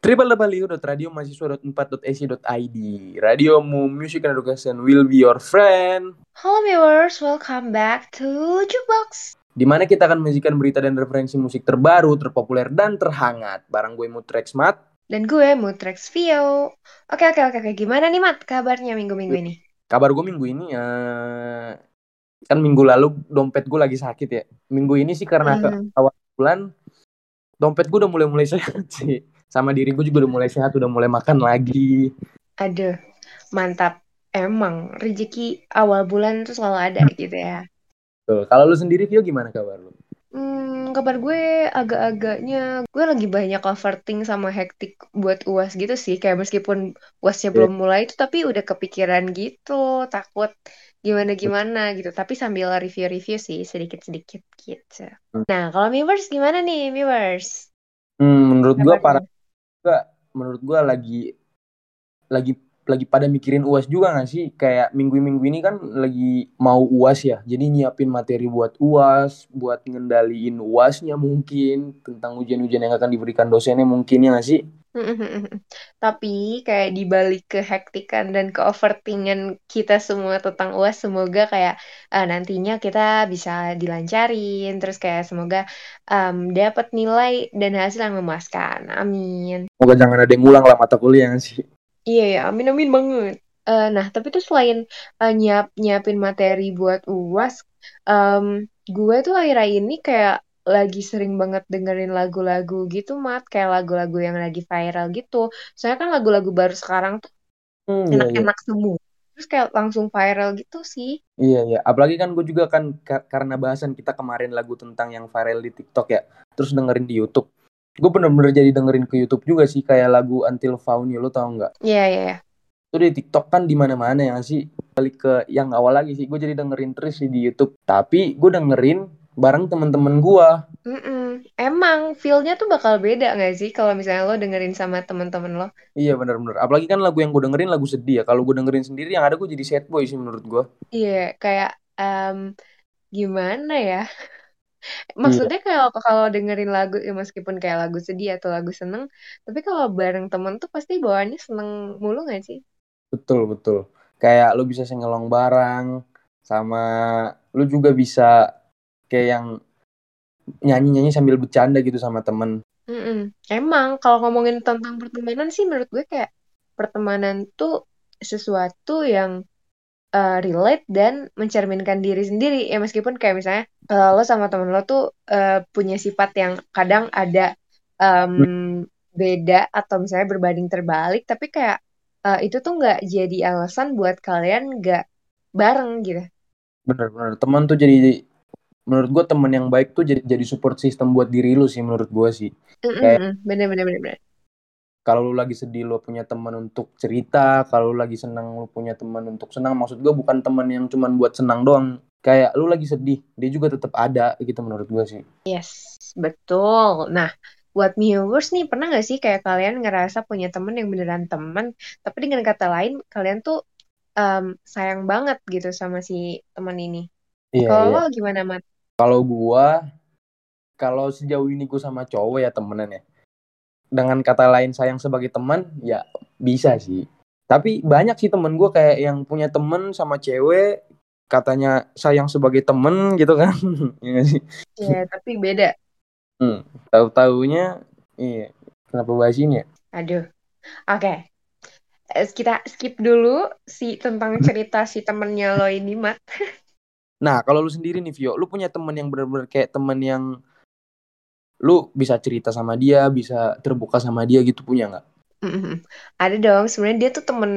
www.radiomahasiswa.4.ac.id Radiomu Music and Education will be your friend Halo viewers, welcome back to Jukebox di mana kita akan menyajikan berita dan referensi musik terbaru, terpopuler, dan terhangat. Barang gue Mutrex Mat. Dan gue Mutrex Vio. Oke, oke, oke. oke. Gimana nih, Mat, kabarnya minggu-minggu ini? Kabar gue minggu ini, uh, kan minggu lalu dompet gue lagi sakit ya. Minggu ini sih karena hmm. awal bulan, dompet gue udah mulai-mulai sehat sih sama diri gue juga udah mulai sehat udah mulai makan lagi. Aduh mantap. Emang rezeki awal bulan tuh selalu ada gitu ya. Tuh, kalau lu sendiri Vio gimana kabar lu? Hmm, kabar gue agak-agaknya gue lagi banyak overthink sama hektik buat uas gitu sih. Kayak meskipun uasnya yeah. belum mulai itu tapi udah kepikiran gitu. Takut gimana gimana gitu. Tapi sambil review-review sih sedikit-sedikit gitu. Hmm. Nah kalau viewers gimana nih viewers? Hmm, menurut gue para juga menurut gue lagi lagi lagi pada mikirin uas juga gak sih? Kayak minggu-minggu ini kan lagi mau uas ya. Jadi nyiapin materi buat uas buat ngendaliin uasnya mungkin tentang ujian-ujian yang akan diberikan dosennya mungkin ya gak sih tapi kayak dibalik kehektikan dan keoverthinkingan kita semua tentang UAS semoga kayak uh, nantinya kita bisa dilancarin terus kayak semoga um, dapat nilai dan hasil yang memuaskan. Amin. Semoga jangan ada yang ngulang lah mata kuliah sih. Iya ya, amin amin banget. Uh, nah, tapi tuh selain uh, nyiap nyiapin materi buat UAS, um, gue tuh akhir-akhir ini kayak lagi sering banget dengerin lagu-lagu gitu mat. Kayak lagu-lagu yang lagi viral gitu. Soalnya kan lagu-lagu baru sekarang tuh hmm, iya, enak-enak iya, iya. semua. Terus kayak langsung viral gitu sih. Iya iya. Apalagi kan gue juga kan karena bahasan kita kemarin lagu tentang yang viral di TikTok ya terus dengerin di YouTube. Gue bener-bener jadi dengerin ke YouTube juga sih kayak lagu Until Found You lo tau nggak? Iya yeah, iya. Yeah. itu di TikTok kan di mana-mana ya sih? Balik ke yang awal lagi sih gue jadi dengerin terus sih di YouTube. Tapi gue dengerin bareng temen-temen gua. Mm-mm. Emang feelnya tuh bakal beda gak sih kalau misalnya lo dengerin sama temen-temen lo? Iya bener-bener. Apalagi kan lagu yang gue dengerin lagu sedih ya. Kalau gue dengerin sendiri yang ada gue jadi sad boy sih menurut gue. Iya kayak um, gimana ya? Maksudnya iya. kalau kalau dengerin lagu ya meskipun kayak lagu sedih atau lagu seneng, tapi kalau bareng temen tuh pasti bawaannya seneng mulu gak sih? Betul betul. Kayak lo bisa sengelong bareng sama lo juga bisa kayak yang nyanyi-nyanyi sambil bercanda gitu sama temen. Mm-mm. Emang kalau ngomongin tentang pertemanan sih menurut gue kayak pertemanan tuh sesuatu yang uh, relate dan mencerminkan diri sendiri ya meskipun kayak misalnya uh, lo sama temen lo tuh uh, punya sifat yang kadang ada um, beda atau misalnya berbanding terbalik tapi kayak uh, itu tuh nggak jadi alasan buat kalian nggak bareng gitu. Bener-bener teman tuh jadi menurut gue temen yang baik tuh jadi jadi support system buat diri lu sih menurut gue sih. Kayak bener bener bener bener. kalau lu lagi sedih lu punya teman untuk cerita kalau lu lagi senang lu punya teman untuk senang maksud gue bukan teman yang cuman buat senang doang. Kayak lu lagi sedih dia juga tetap ada gitu menurut gue sih. Yes betul. Nah buat viewers nih pernah gak sih kayak kalian ngerasa punya temen yang beneran temen tapi dengan kata lain kalian tuh um, sayang banget gitu sama si teman ini? Iya, Kalau iya. gimana, Mat? Kalau gua, kalau sejauh ini gua sama cowok ya temenan ya. Dengan kata lain sayang sebagai teman, ya bisa sih. Tapi banyak sih temen gua kayak yang punya temen sama cewek, katanya sayang sebagai temen gitu kan. Iya sih? Iya, tapi beda. Hmm, tahu-taunya, iya. Kenapa bahas ini ya? Aduh. Oke. Okay. Eh, kita skip dulu si tentang cerita si temennya lo ini, Mat. Nah, kalau lu sendiri nih, Vio, lu punya temen yang bener-bener kayak temen yang lu bisa cerita sama dia, bisa terbuka sama dia gitu, punya nggak? Mm-hmm. Ada dong, sebenarnya dia tuh temen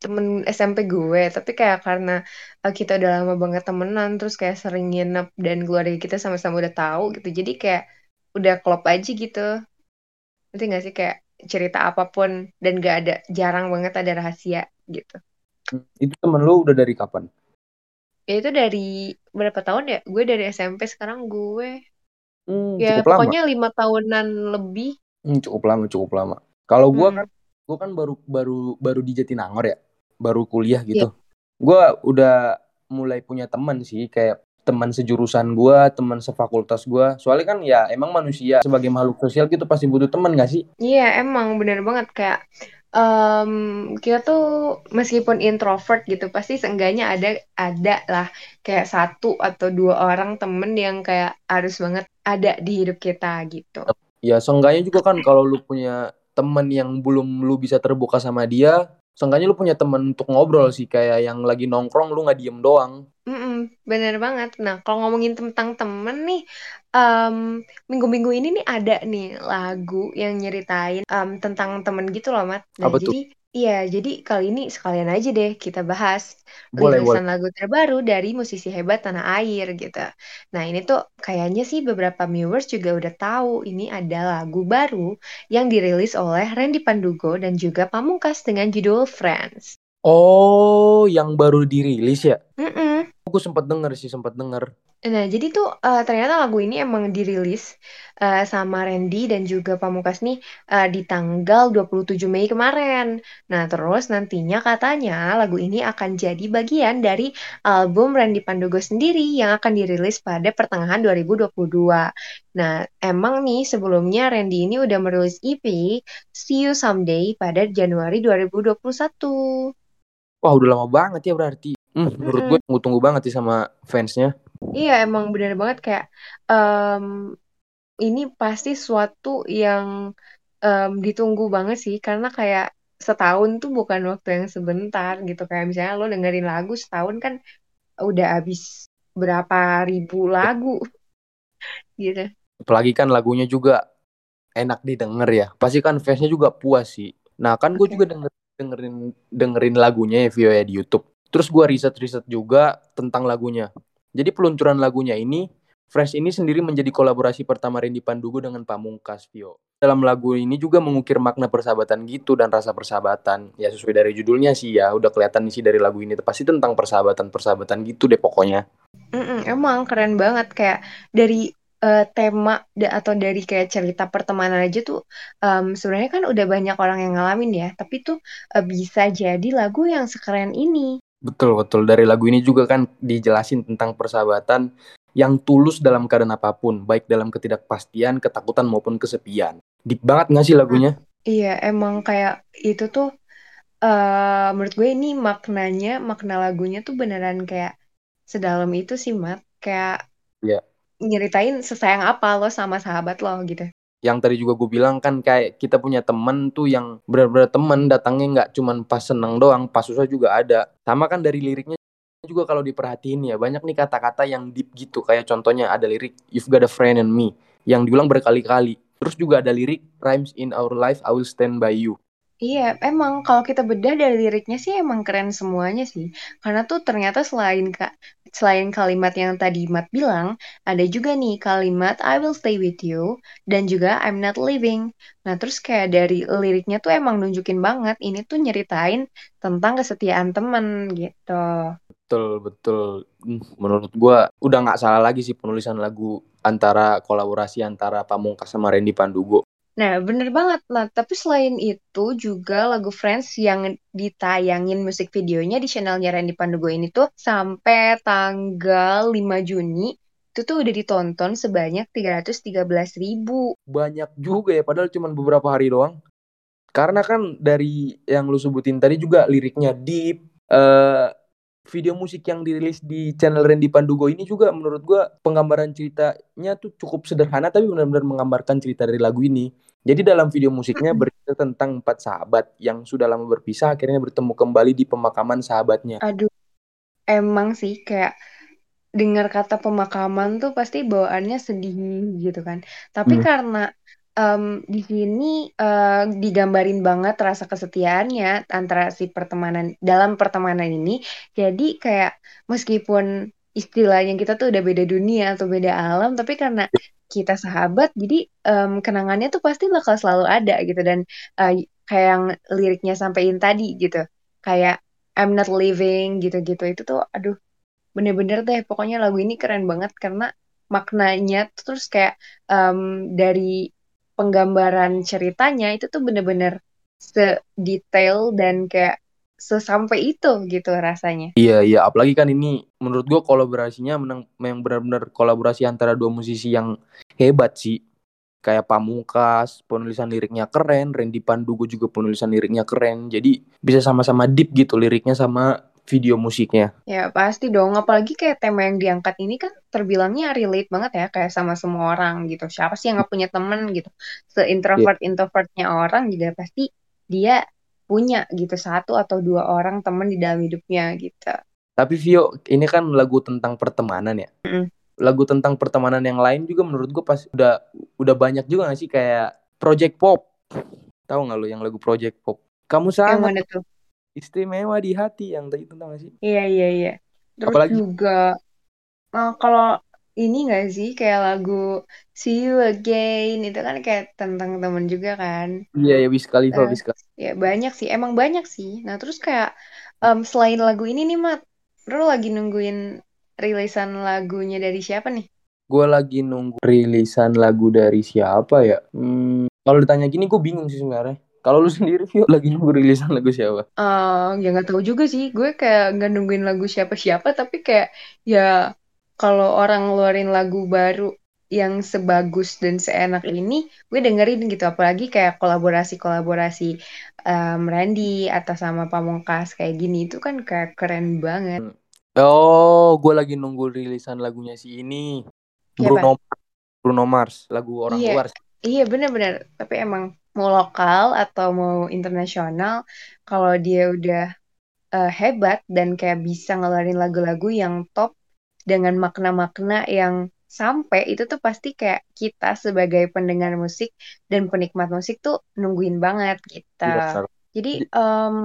temen SMP gue, tapi kayak karena uh, kita udah lama banget temenan, terus kayak sering nginep dan keluarga kita sama-sama udah tahu gitu, jadi kayak udah klop aja gitu. Nanti gak sih kayak cerita apa pun dan gak ada jarang banget ada rahasia gitu. Hmm, itu temen lu udah dari kapan? Ya itu dari berapa tahun ya gue dari SMP sekarang gue hmm, ya pokoknya lima tahunan lebih hmm, cukup lama cukup lama kalau gue hmm. kan gue kan baru baru baru di Jatinangor ya baru kuliah gitu yeah. gue udah mulai punya teman sih kayak teman sejurusan gue, teman sefakultas gue. Soalnya kan ya emang manusia sebagai makhluk sosial gitu pasti butuh teman gak sih? Iya emang bener banget kayak um, kita tuh meskipun introvert gitu pasti seenggaknya ada ada lah kayak satu atau dua orang temen yang kayak harus banget ada di hidup kita gitu. Ya seenggaknya juga kan kalau lu punya temen yang belum lu bisa terbuka sama dia, seenggaknya lu punya temen untuk ngobrol sih kayak yang lagi nongkrong lu nggak diem doang. Bener banget. Nah, kalau ngomongin tentang temen nih, um, minggu-minggu ini nih ada nih lagu yang nyeritain um, tentang temen gitu loh, Mat. Nah, Apa tuh? jadi iya, jadi kali ini sekalian aja deh kita bahas Boleh, rilisan boleh. lagu terbaru dari musisi hebat tanah air gitu. Nah, ini tuh kayaknya sih beberapa viewers juga udah tahu ini ada lagu baru yang dirilis oleh Randy Pandugo dan juga Pamungkas dengan judul Friends. Oh, yang baru dirilis ya? Mm-mm. Aku sempat denger sih, sempat denger. Nah, jadi tuh uh, ternyata lagu ini emang dirilis uh, sama Randy dan juga Pamungkas nih uh, di tanggal 27 Mei kemarin. Nah, terus nantinya katanya lagu ini akan jadi bagian dari album Randy Pandogo sendiri yang akan dirilis pada pertengahan 2022. Nah, emang nih sebelumnya Randy ini udah merilis EP See You Someday pada Januari 2021. Wah, udah lama banget ya berarti. Hmm, menurut gue tunggu-tunggu banget sih sama fansnya. Iya, emang bener banget kayak um, ini pasti suatu yang um, ditunggu banget sih karena kayak setahun tuh bukan waktu yang sebentar gitu kayak misalnya lo dengerin lagu setahun kan udah habis berapa ribu lagu gitu. Apalagi kan lagunya juga enak didengar ya. Pasti kan fansnya juga puas sih. Nah kan gue Oke. juga denger, dengerin dengerin lagunya ya Vio ya di YouTube. Terus gue riset-riset juga tentang lagunya. Jadi peluncuran lagunya ini, Fresh ini sendiri menjadi kolaborasi pertama Randy Pandugo dengan Pamungkas Vio. Dalam lagu ini juga mengukir makna persahabatan gitu dan rasa persahabatan. Ya sesuai dari judulnya sih ya, udah kelihatan isi dari lagu ini pasti tentang persahabatan-persahabatan gitu deh pokoknya. Mm-mm, emang keren banget kayak dari uh, tema da- atau dari kayak cerita pertemanan aja tuh um, sebenarnya kan udah banyak orang yang ngalamin ya, tapi tuh uh, bisa jadi lagu yang sekeren ini. Betul, betul. Dari lagu ini juga kan dijelasin tentang persahabatan yang tulus dalam keadaan apa pun, baik dalam ketidakpastian, ketakutan maupun kesepian. Deep banget gak sih lagunya? Iya, emang kayak itu tuh uh, menurut gue ini maknanya, makna lagunya tuh beneran kayak sedalam itu sih, Mat. Kayak Iya. nyeritain sesayang apa lo sama sahabat lo gitu. Yang tadi juga gue bilang kan kayak kita punya temen tuh yang benar-benar temen datangnya nggak cuman pas seneng doang, pas susah juga ada. Sama kan dari liriknya juga kalau diperhatiin ya banyak nih kata-kata yang deep gitu kayak contohnya ada lirik You've got a friend in me yang diulang berkali-kali. Terus juga ada lirik Rhymes in our life I will stand by you. Iya, emang kalau kita bedah dari liriknya sih emang keren semuanya sih. Karena tuh ternyata selain kak selain kalimat yang tadi Mat bilang, ada juga nih kalimat I will stay with you dan juga I'm not leaving. Nah, terus kayak dari liriknya tuh emang nunjukin banget ini tuh nyeritain tentang kesetiaan temen gitu. Betul, betul. Menurut gua udah nggak salah lagi sih penulisan lagu antara kolaborasi antara Pamungkas sama Randy Pandugo. Nah, bener banget. Nah, tapi selain itu juga lagu Friends yang ditayangin musik videonya di channelnya Randy Pandugo ini tuh sampai tanggal 5 Juni itu tuh udah ditonton sebanyak 313 ribu. Banyak juga ya, padahal cuma beberapa hari doang. Karena kan dari yang lu sebutin tadi juga liriknya deep. Uh, video musik yang dirilis di channel Randy Pandugo ini juga menurut gua penggambaran ceritanya tuh cukup sederhana tapi benar-benar menggambarkan cerita dari lagu ini. Jadi dalam video musiknya bercerita tentang empat sahabat yang sudah lama berpisah akhirnya bertemu kembali di pemakaman sahabatnya. Aduh, emang sih kayak dengar kata pemakaman tuh pasti bawaannya sedih gitu kan. Tapi hmm. karena um, di sini uh, digambarin banget rasa kesetiaannya antara si pertemanan dalam pertemanan ini. Jadi kayak meskipun istilahnya kita tuh udah beda dunia atau beda alam, tapi karena kita sahabat, jadi um, kenangannya tuh pasti bakal selalu ada gitu. Dan uh, kayak yang liriknya sampaikan tadi gitu, kayak I'm not living gitu-gitu. Itu tuh, aduh bener-bener deh. Pokoknya lagu ini keren banget karena maknanya terus kayak um, dari penggambaran ceritanya itu tuh bener-bener sedetail dan kayak sesampai itu gitu rasanya. Iya iya apalagi kan ini menurut gue kolaborasinya menang yang benar-benar kolaborasi antara dua musisi yang hebat sih. Kayak Pamungkas, penulisan liriknya keren, Randy Pandugo juga penulisan liriknya keren. Jadi bisa sama-sama deep gitu liriknya sama video musiknya. Ya pasti dong, apalagi kayak tema yang diangkat ini kan terbilangnya relate banget ya kayak sama semua orang gitu. Siapa sih yang gak punya temen gitu? Se-introvert introvertnya orang juga pasti dia punya gitu satu atau dua orang temen di dalam hidupnya gitu. Tapi Vio, ini kan lagu tentang pertemanan ya. Mm. Lagu tentang pertemanan yang lain juga menurut gue pas udah udah banyak juga gak sih kayak Project Pop. Tahu nggak lo yang lagu Project Pop? Kamu Yang sangat mana tuh? istimewa di hati yang tadi tentang gak sih? Iya iya iya. Terus Apalagi? juga eh, kalau ini gak sih kayak lagu See You Again itu kan kayak tentang temen juga kan. Iya ya Wiz Khalifa, Eh, Wiz Khalifa. ya banyak sih, emang banyak sih. Nah terus kayak em, selain lagu ini nih Mat, lu lagi nungguin rilisan lagunya dari siapa nih? Gue lagi nunggu rilisan lagu dari siapa ya? Hmm, kalau ditanya gini gue bingung sih sebenarnya. Kalau lu sendiri Vio lagi nunggu rilisan lagu siapa? Eh ya nggak tahu juga sih, gue kayak nggak nungguin lagu siapa-siapa, tapi kayak ya kalau orang ngeluarin lagu baru yang sebagus dan seenak ini, gue dengerin gitu. Apalagi kayak kolaborasi-kolaborasi em, Randy atau sama Pamungkas kayak gini itu kan kayak keren banget. Oh, gue lagi nunggu rilisan lagunya si ini. Siapa? Bruno Bruno Mars, lagu orang Iya. luar. Iya benar-benar, tapi emang mau lokal atau mau internasional, kalau dia udah eh, hebat dan kayak bisa ngeluarin lagu-lagu yang top dengan makna-makna yang sampai itu tuh pasti kayak kita sebagai pendengar musik dan penikmat musik tuh nungguin banget Iya, kita. Sar. Jadi em,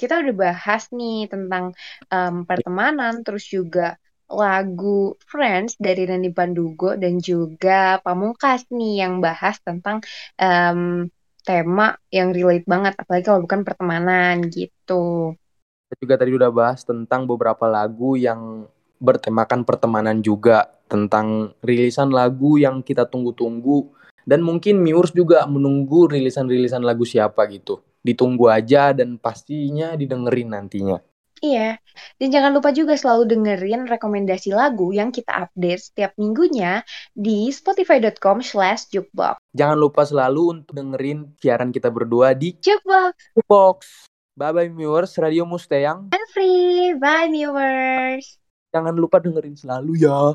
kita udah bahas nih tentang em, pertemanan, terus juga lagu Friends dari Randy Pandugo dan juga Pamungkas nih yang bahas tentang em, tema yang relate banget, apalagi kalau bukan pertemanan gitu. Kita juga tadi udah bahas tentang beberapa lagu yang bertemakan pertemanan juga. Tentang rilisan lagu yang kita tunggu-tunggu. Dan mungkin Miurs juga menunggu rilisan-rilisan lagu siapa gitu. Ditunggu aja dan pastinya didengerin nantinya. Iya, dan jangan lupa juga selalu dengerin rekomendasi lagu yang kita update setiap minggunya di spotify.com slash jukebox. Jangan lupa selalu untuk dengerin siaran kita berdua di Jukebox Box. Bye-bye Miurs, Radio Mustayang. and free. Bye viewers. Jangan lupa dengerin selalu ya.